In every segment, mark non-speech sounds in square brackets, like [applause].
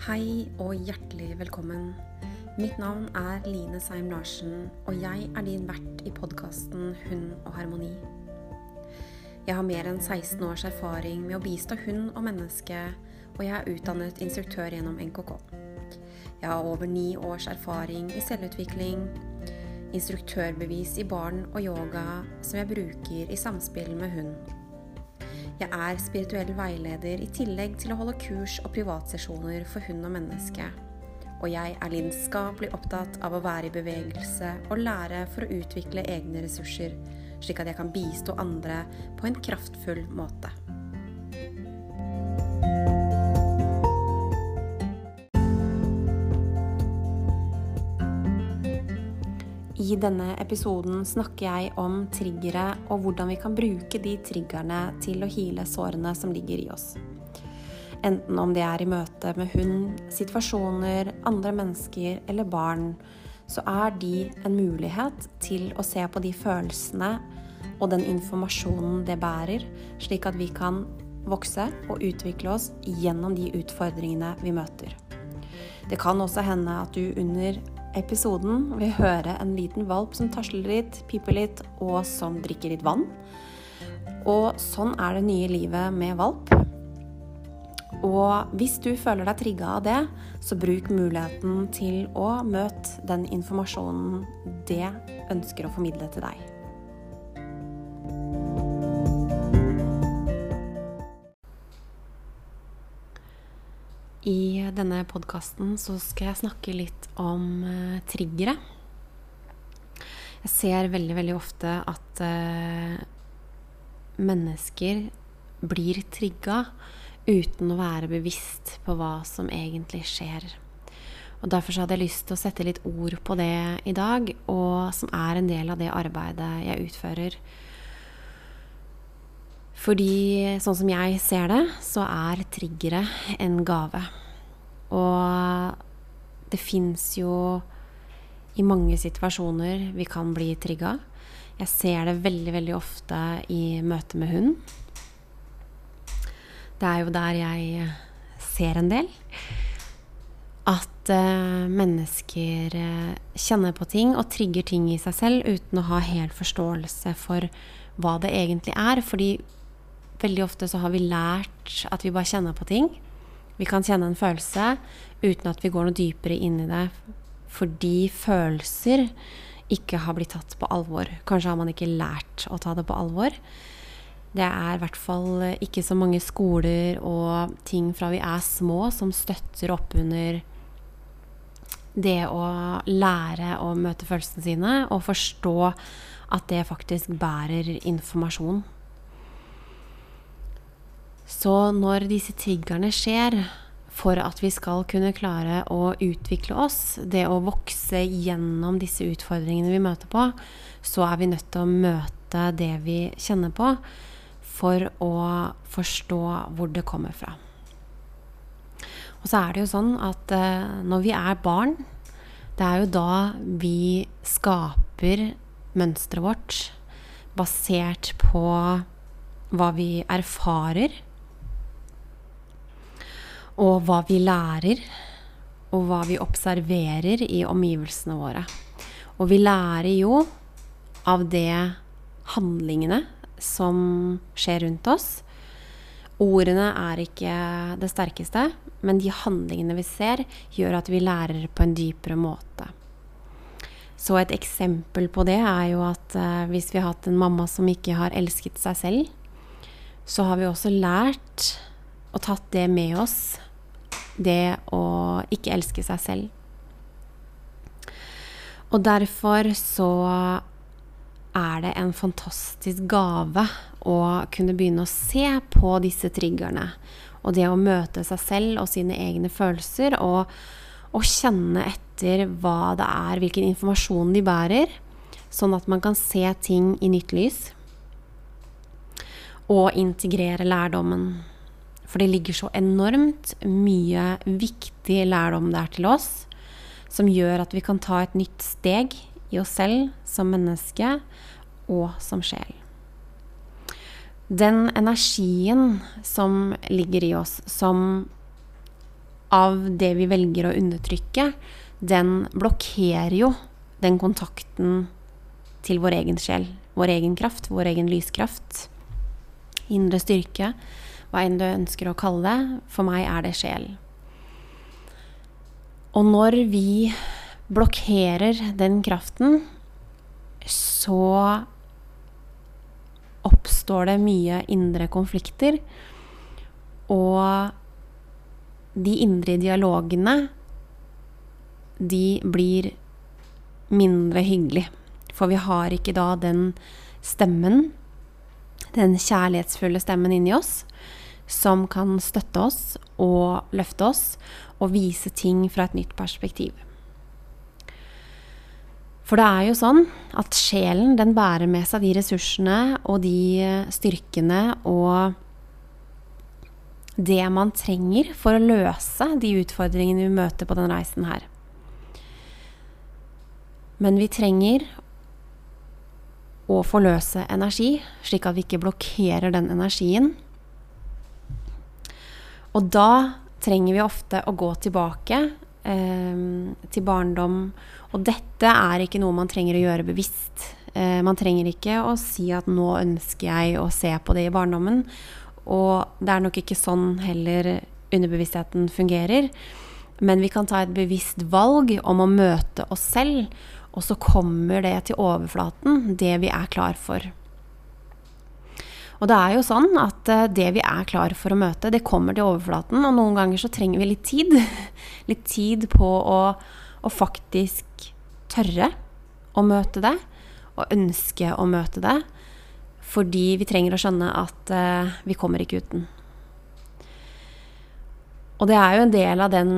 Hei og hjertelig velkommen. Mitt navn er Line Seim Larsen, og jeg er din vert i podkasten Hund og harmoni. Jeg har mer enn 16 års erfaring med å bistå hund og menneske, og jeg er utdannet instruktør gjennom NKK. Jeg har over ni års erfaring i selvutvikling, instruktørbevis i barn og yoga som jeg bruker i samspill med hund. Jeg er spirituell veileder i tillegg til å holde kurs og privatsesjoner for hund og menneske. Og jeg er lidenskapelig opptatt av å være i bevegelse og lære for å utvikle egne ressurser, slik at jeg kan bistå andre på en kraftfull måte. I denne episoden snakker jeg om triggere og hvordan vi kan bruke de triggerne til å hile sårene som ligger i oss. Enten om det er i møte med hund, situasjoner, andre mennesker eller barn, så er de en mulighet til å se på de følelsene og den informasjonen det bærer, slik at vi kan vokse og utvikle oss gjennom de utfordringene vi møter. Det kan også hende at du under episoden vil høre en liten valp som tasler litt, piper litt, og som drikker litt vann. Og sånn er det nye livet med valp. Og hvis du føler deg trigga av det, så bruk muligheten til å møte den informasjonen det ønsker å formidle til deg. I denne podkasten så skal jeg snakke litt om uh, triggere. Jeg ser veldig, veldig ofte at uh, mennesker blir trigga uten å være bevisst på hva som egentlig skjer. Og Derfor så hadde jeg lyst til å sette litt ord på det i dag, og som er en del av det arbeidet jeg utfører. Fordi sånn som jeg ser det, så er triggere en gave. Og det fins jo i mange situasjoner vi kan bli trigga. Jeg ser det veldig, veldig ofte i møte med hund. Det er jo der jeg ser en del. At uh, mennesker uh, kjenner på ting og trigger ting i seg selv uten å ha helt forståelse for hva det egentlig er. Fordi veldig ofte så har vi lært at vi bare kjenner på ting. Vi kan kjenne en følelse uten at vi går noe dypere inn i det fordi følelser ikke har blitt tatt på alvor. Kanskje har man ikke lært å ta det på alvor. Det er i hvert fall ikke så mange skoler og ting fra vi er små som støtter opp under det å lære å møte følelsene sine og forstå at det faktisk bærer informasjon. Så når disse triggerne skjer, for at vi skal kunne klare å utvikle oss, det å vokse gjennom disse utfordringene vi møter på, så er vi nødt til å møte det vi kjenner på, for å forstå hvor det kommer fra. Og så er det jo sånn at uh, når vi er barn, det er jo da vi skaper mønsteret vårt basert på hva vi erfarer og hva vi lærer, og hva vi observerer i omgivelsene våre. Og vi lærer jo av det handlingene som skjer rundt oss. Ordene er ikke det sterkeste, men de handlingene vi ser, gjør at vi lærer på en dypere måte. Så et eksempel på det er jo at uh, hvis vi har hatt en mamma som ikke har elsket seg selv, så har vi også lært og tatt det med oss det å ikke elske seg selv. Og derfor så er det en fantastisk gave å kunne begynne å se på disse triggerne. Og det å møte seg selv og sine egne følelser og, og kjenne etter hva det er, hvilken informasjon de bærer, sånn at man kan se ting i nytt lys. Og integrere lærdommen. For det ligger så enormt mye viktig lærdom der til oss, som gjør at vi kan ta et nytt steg i oss selv som menneske og som sjel. Den energien som ligger i oss, som av det vi velger å undertrykke, den blokkerer jo den kontakten til vår egen sjel. Vår egen kraft, vår egen lyskraft. Indre styrke, hva enn du ønsker å kalle det. For meg er det sjel. Og når vi blokkerer den kraften, så oppstår det mye indre konflikter. Og de indre dialogene, de blir mindre hyggelig. For vi har ikke da den stemmen, den kjærlighetsfulle stemmen inni oss, som kan støtte oss og løfte oss og vise ting fra et nytt perspektiv. For det er jo sånn at sjelen den bærer med seg de ressursene og de styrkene og det man trenger for å løse de utfordringene vi møter på den reisen her. Men vi trenger å forløse energi, slik at vi ikke blokkerer den energien. Og da trenger vi ofte å gå tilbake eh, til barndom. Og dette er ikke noe man trenger å gjøre bevisst. Eh, man trenger ikke å si at 'nå ønsker jeg å se på det i barndommen'. Og det er nok ikke sånn heller underbevisstheten fungerer. Men vi kan ta et bevisst valg om å møte oss selv, og så kommer det til overflaten, det vi er klar for. Og det er jo sånn at eh, det vi er klar for å møte, det kommer til overflaten. Og noen ganger så trenger vi litt tid. [laughs] Litt tid på å, å faktisk tørre å møte det, og ønske å møte det. Fordi vi trenger å skjønne at uh, vi kommer ikke uten. Og det er jo en del av den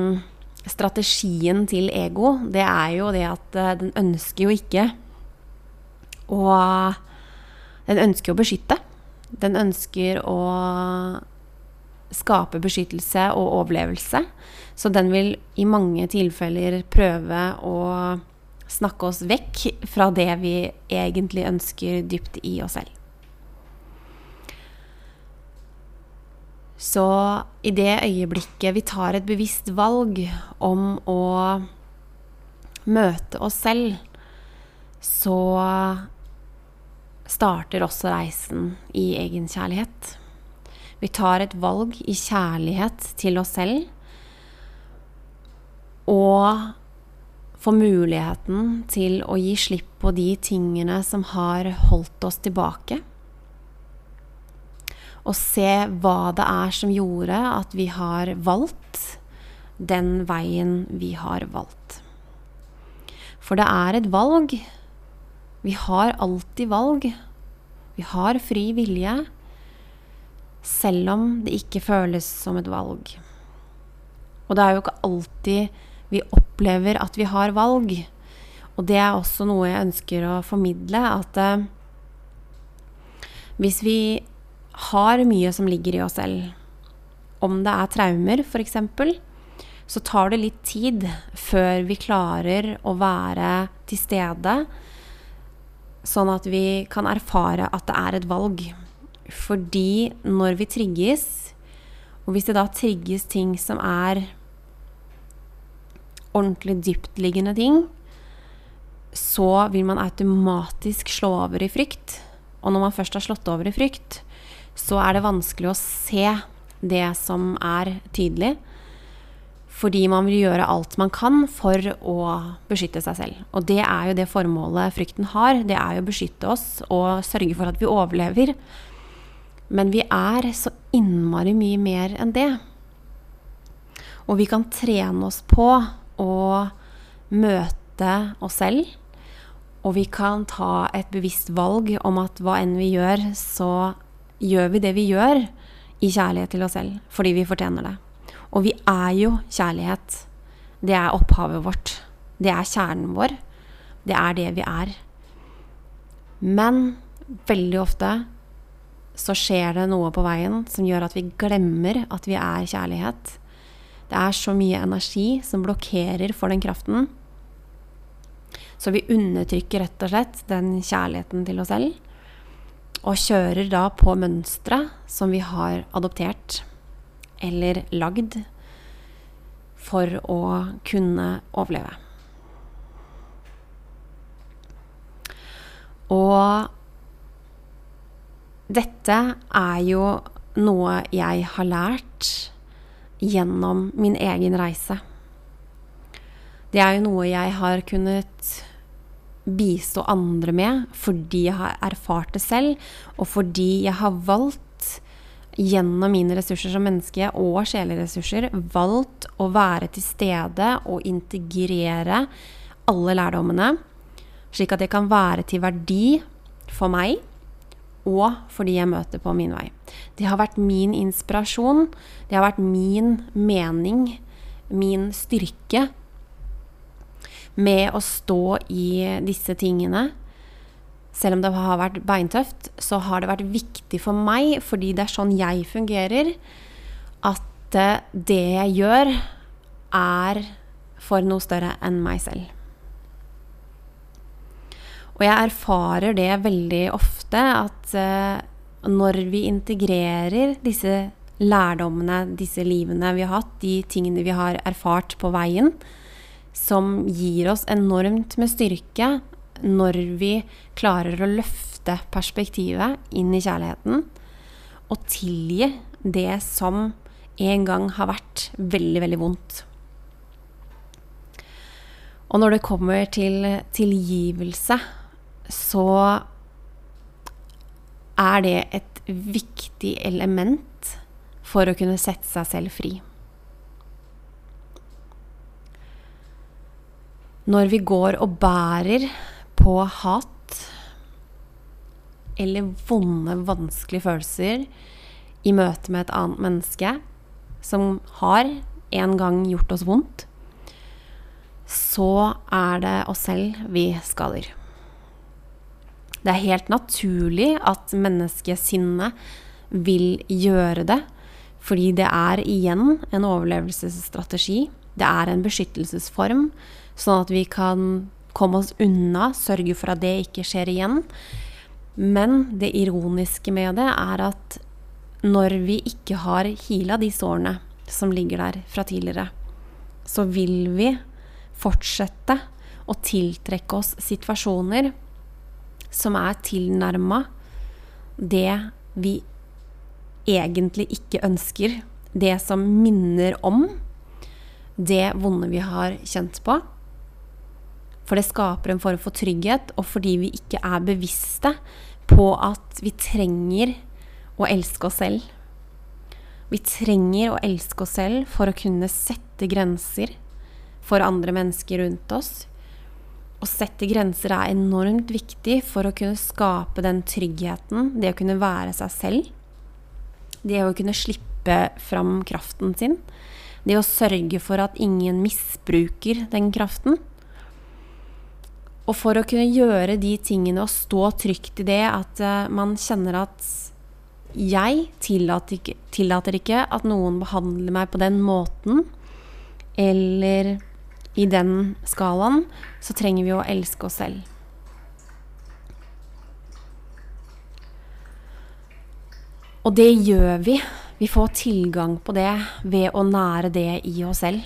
strategien til ego. Det er jo det at uh, den ønsker jo ikke å Den ønsker å beskytte. Den ønsker å skape beskyttelse og overlevelse. Så den vil i mange tilfeller prøve å snakke oss vekk fra det vi egentlig ønsker dypt i oss selv. Så i det øyeblikket vi tar et bevisst valg om å møte oss selv, så starter også reisen i egenkjærlighet. Vi tar et valg i kjærlighet til oss selv og får muligheten til å gi slipp på de tingene som har holdt oss tilbake og se hva det er som gjorde at vi har valgt den veien vi har valgt. For det er et valg. Vi har alltid valg. Vi har fri vilje, selv om det ikke føles som et valg. Og det er jo ikke alltid vi opplever at vi har valg. Og det er også noe jeg ønsker å formidle, at eh, hvis vi har mye som ligger i oss selv. Om det er traumer, f.eks., så tar det litt tid før vi klarer å være til stede, sånn at vi kan erfare at det er et valg. Fordi når vi trigges, og hvis det da trigges ting som er ordentlig dyptliggende ting, så vil man automatisk slå over i frykt. Og når man først har slått over i frykt, så er det vanskelig å se det som er tydelig. Fordi man vil gjøre alt man kan for å beskytte seg selv. Og det er jo det formålet frykten har. Det er jo å beskytte oss og sørge for at vi overlever. Men vi er så innmari mye mer enn det. Og vi kan trene oss på å møte oss selv. Og vi kan ta et bevisst valg om at hva enn vi gjør, så gjør vi det vi gjør, i kjærlighet til oss selv, fordi vi fortjener det. Og vi er jo kjærlighet. Det er opphavet vårt. Det er kjernen vår. Det er det vi er. Men veldig ofte så skjer det noe på veien som gjør at vi glemmer at vi er kjærlighet. Det er så mye energi som blokkerer for den kraften. Så vi undertrykker rett og slett den kjærligheten til oss selv og kjører da på mønstre som vi har adoptert eller lagd for å kunne overleve. Og dette er jo noe jeg har lært gjennom min egen reise. Det er jo noe jeg har kunnet bistå andre med fordi jeg har erfart det selv, og fordi jeg har valgt gjennom mine ressurser som menneske og sjeleressurser valgt å være til stede og integrere alle lærdommene, slik at det kan være til verdi for meg og for de jeg møter på min vei. Det har vært min inspirasjon, det har vært min mening, min styrke med å stå i disse tingene. Selv om det har vært beintøft, så har det vært viktig for meg, fordi det er sånn jeg fungerer, at eh, det jeg gjør, er for noe større enn meg selv. Og jeg erfarer det veldig ofte at uh, når vi integrerer disse lærdommene, disse livene vi har hatt, de tingene vi har erfart på veien, som gir oss enormt med styrke når vi klarer å løfte perspektivet inn i kjærligheten og tilgi det som en gang har vært veldig, veldig vondt. Og når det kommer til tilgivelse, så er det et viktig element for å kunne sette seg selv fri. Når vi går og bærer på hat eller vonde, vanskelige følelser i møte med et annet menneske som har en gang gjort oss vondt, så er det oss selv vi skader. Det er helt naturlig at menneskesinnet vil gjøre det, fordi det er igjen en overlevelsesstrategi. Det er en beskyttelsesform sånn at vi kan komme oss unna, sørge for at det ikke skjer igjen. Men det ironiske med det er at når vi ikke har heala de sårene som ligger der fra tidligere, så vil vi fortsette å tiltrekke oss situasjoner som er tilnærma det vi egentlig ikke ønsker. Det som minner om det vonde vi har kjent på. For det skaper en form for trygghet, og fordi vi ikke er bevisste på at vi trenger å elske oss selv. Vi trenger å elske oss selv for å kunne sette grenser for andre mennesker rundt oss. Å sette grenser er enormt viktig for å kunne skape den tryggheten, det å kunne være seg selv. Det å kunne slippe fram kraften sin. Det å sørge for at ingen misbruker den kraften. Og for å kunne gjøre de tingene og stå trygt i det at uh, man kjenner at jeg tillater ikke, tillater ikke, at noen behandler meg på den måten, eller i den skalaen, så trenger vi å elske oss selv. Og det gjør vi. Vi får tilgang på det ved å nære det i oss selv.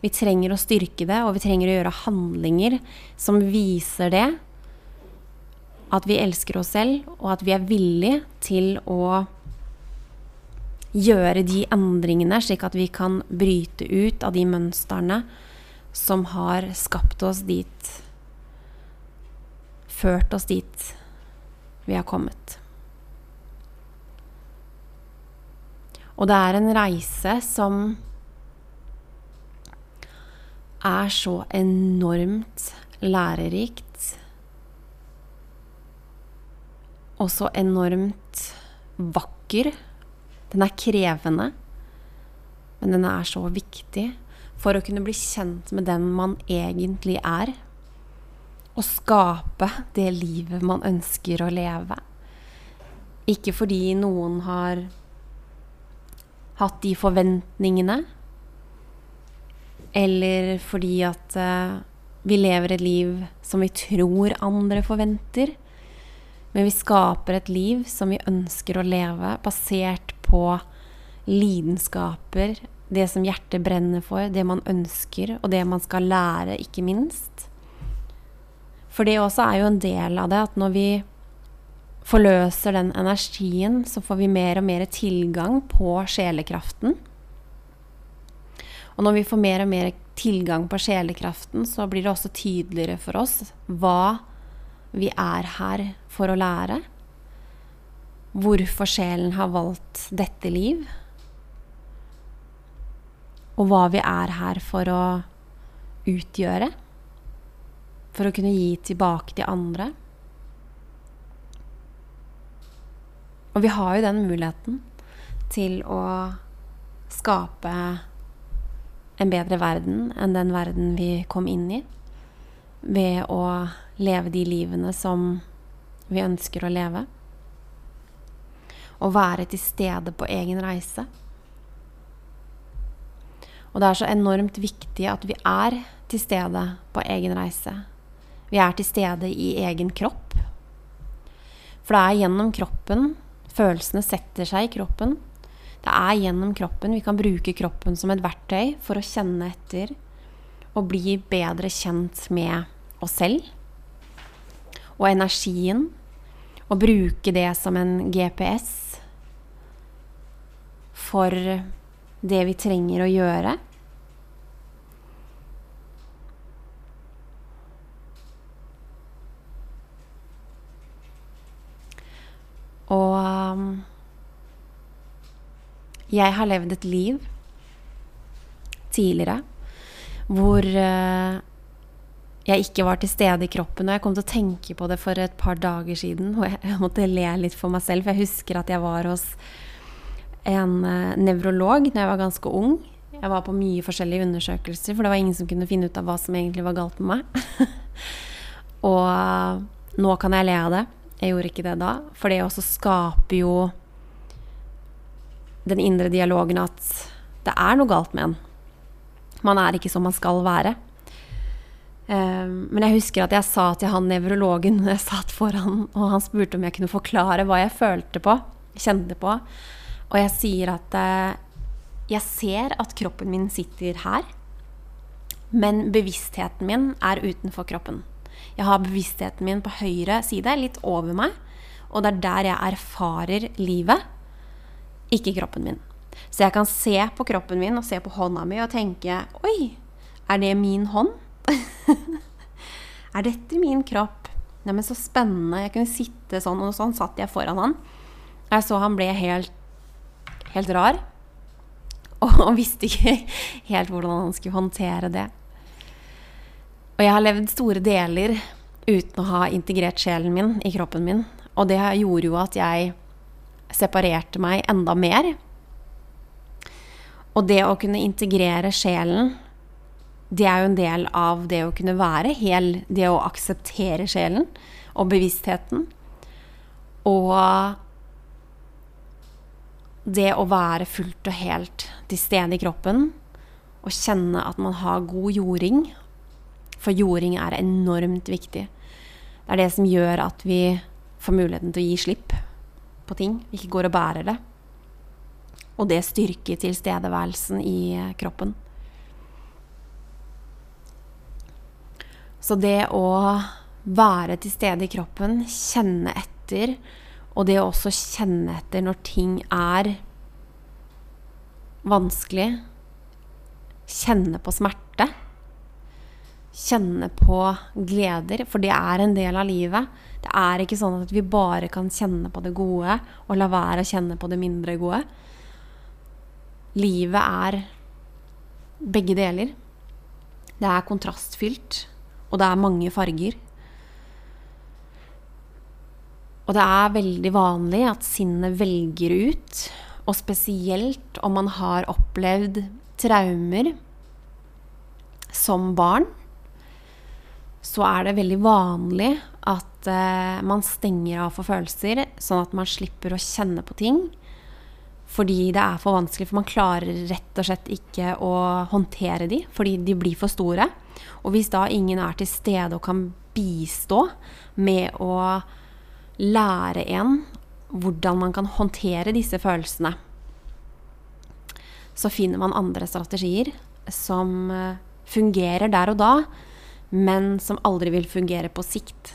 Vi trenger å styrke det, og vi trenger å gjøre handlinger som viser det. At vi elsker oss selv, og at vi er villige til å gjøre de endringene, slik at vi kan bryte ut av de mønstrene som har skapt oss dit Ført oss dit vi har kommet. Og det er en reise som er så enormt lærerikt. Og så enormt vakker. Den er krevende, men den er så viktig for å kunne bli kjent med den man egentlig er. Og skape det livet man ønsker å leve. Ikke fordi noen har hatt de forventningene eller fordi at uh, vi lever et liv som vi tror andre forventer. Men vi skaper et liv som vi ønsker å leve, basert på lidenskaper, det som hjertet brenner for, det man ønsker, og det man skal lære, ikke minst. For det også er jo en del av det at når vi forløser den energien, så får vi mer og mer tilgang på sjelekraften. Og når vi får mer og mer tilgang på sjelekraften, så blir det også tydeligere for oss hva vi er her for å lære. Hvorfor sjelen har valgt dette liv. Og hva vi er her for å utgjøre. For å kunne gi tilbake til andre. Og vi har jo den muligheten til å skape en bedre verden enn den verden vi kom inn i, ved å leve de livene som vi ønsker å leve. Å være til stede på egen reise. Og det er så enormt viktig at vi er til stede på egen reise. Vi er til stede i egen kropp. For det er gjennom kroppen Følelsene setter seg i kroppen. Det er gjennom kroppen vi kan bruke kroppen som et verktøy for å kjenne etter og bli bedre kjent med oss selv og energien. Og bruke det som en GPS for det vi trenger å gjøre. Og um, jeg har levd et liv tidligere hvor uh, jeg ikke var til stede i kroppen. Og jeg kom til å tenke på det for et par dager siden, og jeg, måtte le litt for meg selv. For jeg husker at jeg var hos en uh, nevrolog da jeg var ganske ung. Jeg var på mye forskjellige undersøkelser, for det var ingen som kunne finne ut av hva som egentlig var galt med meg. [laughs] og uh, nå kan jeg le av det. Jeg gjorde ikke det da. For det også skaper jo den indre dialogen at det er noe galt med en. Man er ikke som man skal være. Um, men jeg husker at jeg sa til han nevrologen [laughs] jeg satt foran, og han spurte om jeg kunne forklare hva jeg følte på, kjente på. Og jeg sier at uh, jeg ser at kroppen min sitter her, men bevisstheten min er utenfor kroppen. Jeg har bevisstheten min på høyre side, litt over meg. Og det er der jeg erfarer livet, ikke kroppen min. Så jeg kan se på kroppen min og se på hånda mi og tenke Oi, er det min hånd? [laughs] er dette min kropp? Neimen, så spennende. Jeg kunne sitte sånn, og sånn satt jeg foran han. Jeg så han ble helt, helt rar. [laughs] Og visste ikke helt hvordan han skulle håndtere det. Og jeg har levd store deler uten å ha integrert sjelen min i kroppen min. Og det gjorde jo at jeg separerte meg enda mer. Og det å kunne integrere sjelen, det er jo en del av det å kunne være hel. Det å akseptere sjelen og bevisstheten. Og det å være fullt og helt til stede i kroppen. Og kjenne at man har god jording for jording er enormt viktig. Det er det som gjør at vi får muligheten til å gi slipp på ting. Ikke går og bærer det. Og det styrker tilstedeværelsen i kroppen. Så det å være til stede i kroppen, kjenne etter, og det å også kjenne etter når ting er vanskelig, kjenne på smerte kjenne på gleder, for det er en del av livet. Det er ikke sånn at vi bare kan kjenne på det gode og la være å kjenne på det mindre gode. Livet er begge deler. Det er kontrastfylt, og det er mange farger. Og det er veldig vanlig at sinnet velger ut, og spesielt om man har opplevd traumer som barn så er det veldig vanlig at eh, man stenger av for følelser, sånn at man slipper å kjenne på ting. Fordi det er for vanskelig, for man klarer rett og slett ikke å håndtere de, fordi de blir for store. Og hvis da ingen er til stede og kan bistå med å lære en hvordan man kan håndtere disse følelsene, så finner man andre strategier som eh, fungerer der og da, men som aldri vil fungere på sikt.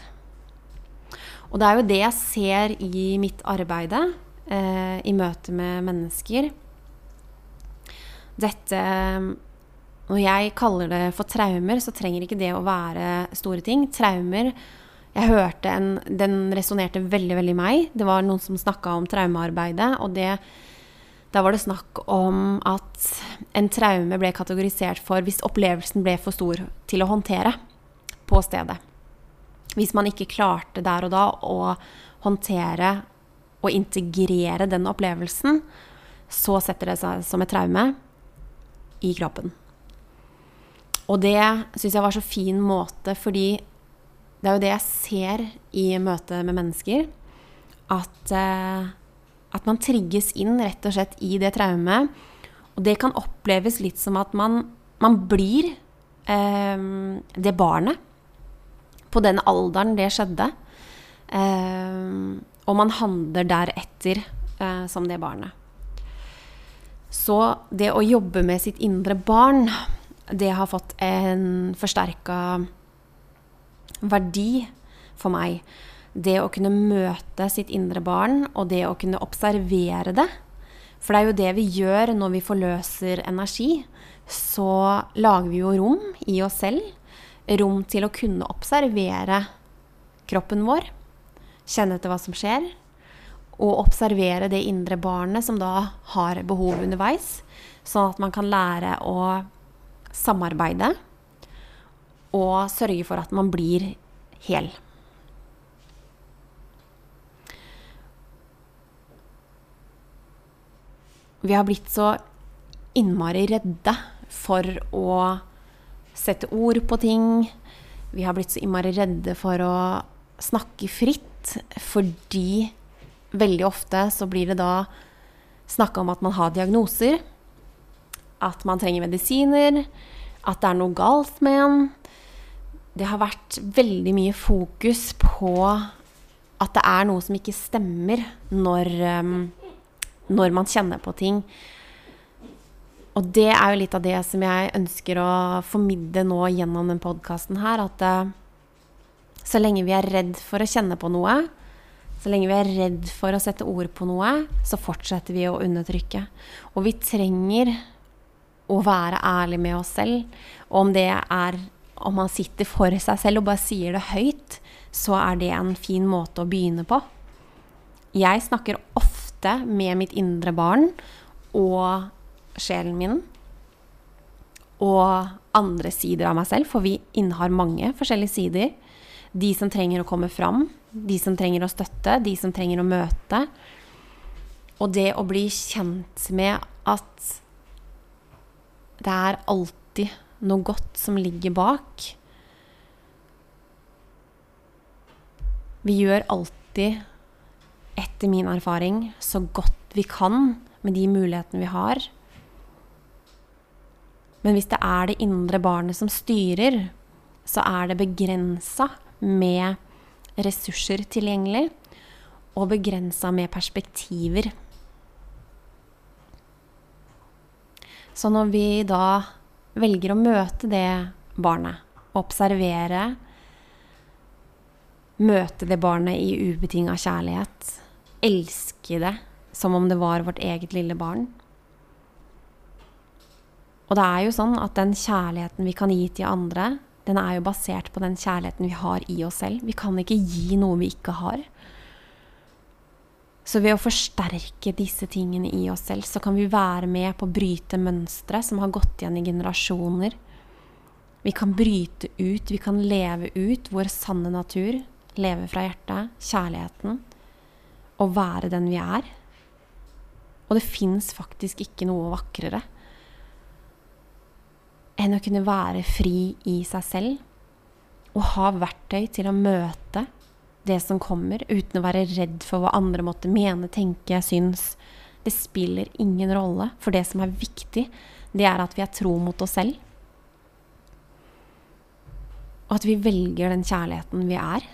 Og det er jo det jeg ser i mitt arbeide, eh, i møte med mennesker. Dette Når jeg kaller det for traumer, så trenger ikke det å være store ting. Traumer Jeg hørte en Den resonnerte veldig, veldig meg. Det var noen som snakka om traumearbeidet, og det da var det snakk om at en traume ble kategorisert for hvis opplevelsen ble for stor til å håndtere på stedet. Hvis man ikke klarte der og da å håndtere og integrere den opplevelsen, så setter det seg som et traume i kroppen. Og det syns jeg var så fin måte, fordi det er jo det jeg ser i møte med mennesker. At, eh, at man trigges inn rett og slett i det traumet. Og det kan oppleves litt som at man, man blir eh, det barnet på den alderen det skjedde. Eh, og man handler deretter eh, som det barnet. Så det å jobbe med sitt indre barn, det har fått en forsterka verdi for meg. Det å kunne møte sitt indre barn, og det å kunne observere det. For det er jo det vi gjør når vi forløser energi. Så lager vi jo rom i oss selv. Rom til å kunne observere kroppen vår. Kjenne etter hva som skjer. Og observere det indre barnet som da har behov underveis. Sånn at man kan lære å samarbeide og sørge for at man blir hel. Vi har blitt så innmari redde for å sette ord på ting. Vi har blitt så innmari redde for å snakke fritt, fordi veldig ofte så blir det da snakka om at man har diagnoser, at man trenger medisiner, at det er noe galt med en. Det har vært veldig mye fokus på at det er noe som ikke stemmer når, um, når man kjenner på ting. Og det er jo litt av det som jeg ønsker å formidle nå gjennom den podkasten her. At uh, så lenge vi er redd for å kjenne på noe, så lenge vi er redd for å sette ord på noe, så fortsetter vi å undertrykke. Og vi trenger å være ærlig med oss selv. Og om det er om man sitter for seg selv og bare sier det høyt, så er det en fin måte å begynne på. Jeg snakker ofte med mitt indre barn og sjelen min og andre sider av meg selv, for vi innehar mange forskjellige sider. De som trenger å komme fram, de som trenger å støtte, de som trenger å møte. Og det å bli kjent med at det er alltid noe godt som ligger bak. Vi gjør alltid, etter min erfaring, så godt vi kan med de mulighetene vi har. Men hvis det er det indre barnet som styrer, så er det begrensa med ressurser tilgjengelig, og begrensa med perspektiver. Så når vi da velger å møte det barnet, observere, møte det barnet i ubetinga kjærlighet, elske det som om det var vårt eget lille barn Og det er jo sånn at den kjærligheten vi kan gi til andre, den er jo basert på den kjærligheten vi har i oss selv. Vi kan ikke gi noe vi ikke har. Så ved å forsterke disse tingene i oss selv, så kan vi være med på å bryte mønstre som har gått igjen i generasjoner. Vi kan bryte ut, vi kan leve ut vår sanne natur, leve fra hjertet, kjærligheten, og være den vi er. Og det fins faktisk ikke noe vakrere enn å kunne være fri i seg selv og ha verktøy til å møte det som kommer, uten å være redd for hva andre måtte mene, tenke, synes. Det spiller ingen rolle, for det som er viktig, det er at vi er tro mot oss selv. Og at vi velger den kjærligheten vi er.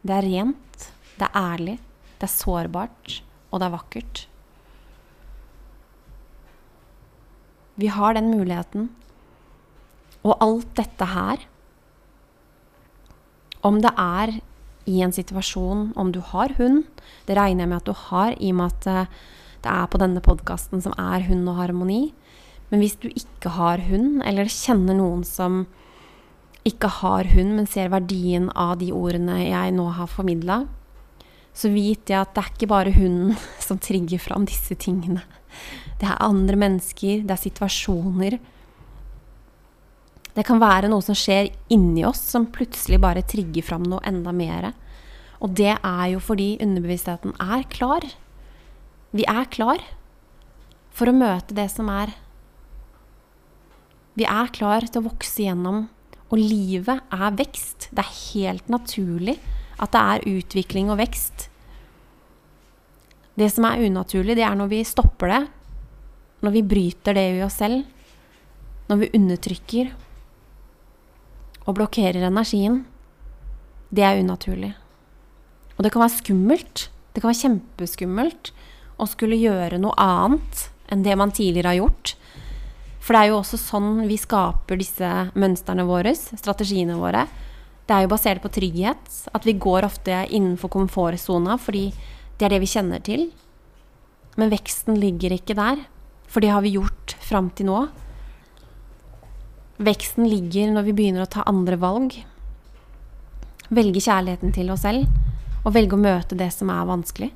Det er rent, det er ærlig, det er sårbart, og det er vakkert. Vi har den muligheten. Og alt dette her Om det er i en situasjon, om du har hund Det regner jeg med at du har, i og med at eh, det er på denne podkasten som er hund og harmoni. Men hvis du ikke har hund, eller kjenner noen som ikke har hund, men ser verdien av de ordene jeg nå har formidla, så vit jeg at det er ikke bare hunden [laughs] som trigger fram disse tingene. Det er andre mennesker, det er situasjoner. Det kan være noe som skjer inni oss, som plutselig bare trigger fram noe enda mer. Og det er jo fordi underbevisstheten er klar. Vi er klar for å møte det som er. Vi er klar til å vokse gjennom, og livet er vekst. Det er helt naturlig at det er utvikling og vekst. Det som er unaturlig, det er når vi stopper det, når vi bryter det i oss selv, når vi undertrykker og blokkerer energien. Det er unaturlig. Og det kan være skummelt. Det kan være kjempeskummelt å skulle gjøre noe annet enn det man tidligere har gjort. For det er jo også sånn vi skaper disse mønstrene våre, strategiene våre. Det er jo basert på trygghet. At vi går ofte innenfor komfortsona fordi det er det vi kjenner til. Men veksten ligger ikke der, for det har vi gjort fram til nå. Veksten ligger når vi begynner å ta andre valg. Velge kjærligheten til oss selv, og velge å møte det som er vanskelig.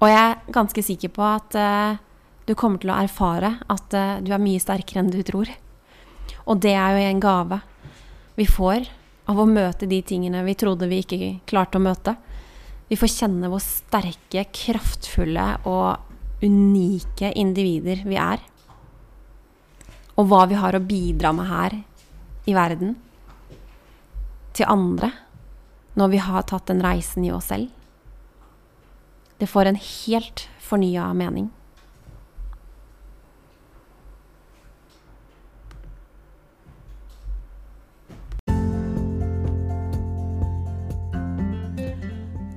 Og jeg er ganske sikker på at uh, du kommer til å erfare at uh, du er mye sterkere enn du tror. Og det er jo en gave vi får av å møte de tingene vi trodde vi ikke klarte å møte. Vi får kjenne hvor sterke, kraftfulle og unike individer vi er. Og hva vi har å bidra med her i verden. Til andre. Når vi har tatt den reisen i oss selv. Det får en helt fornya mening.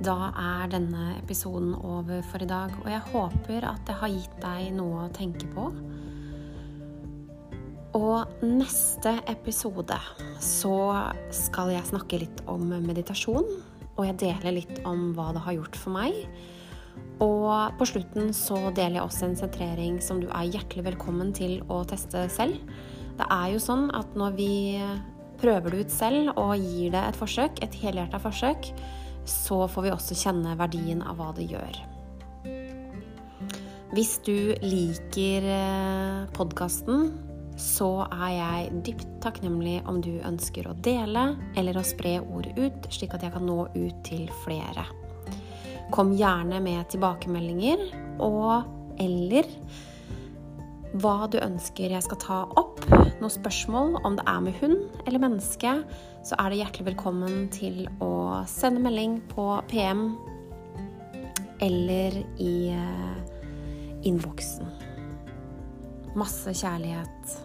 Da er denne episoden over for i dag, og jeg håper at det har gitt deg noe å tenke på. Og neste episode så skal jeg snakke litt om meditasjon. Og jeg deler litt om hva det har gjort for meg. Og på slutten så deler jeg også en sentrering som du er hjertelig velkommen til å teste selv. Det er jo sånn at når vi prøver det ut selv og gir det et forsøk, et helhjerta forsøk, så får vi også kjenne verdien av hva det gjør. Hvis du liker eh, podkasten, så er jeg dypt takknemlig om du ønsker å dele eller å spre ordet ut, slik at jeg kan nå ut til flere. Kom gjerne med tilbakemeldinger og eller hva du ønsker jeg skal ta opp. Noen spørsmål, om det er med hund eller menneske, så er det hjertelig velkommen til å sende melding på PM eller i uh, innboksen. Masse kjærlighet.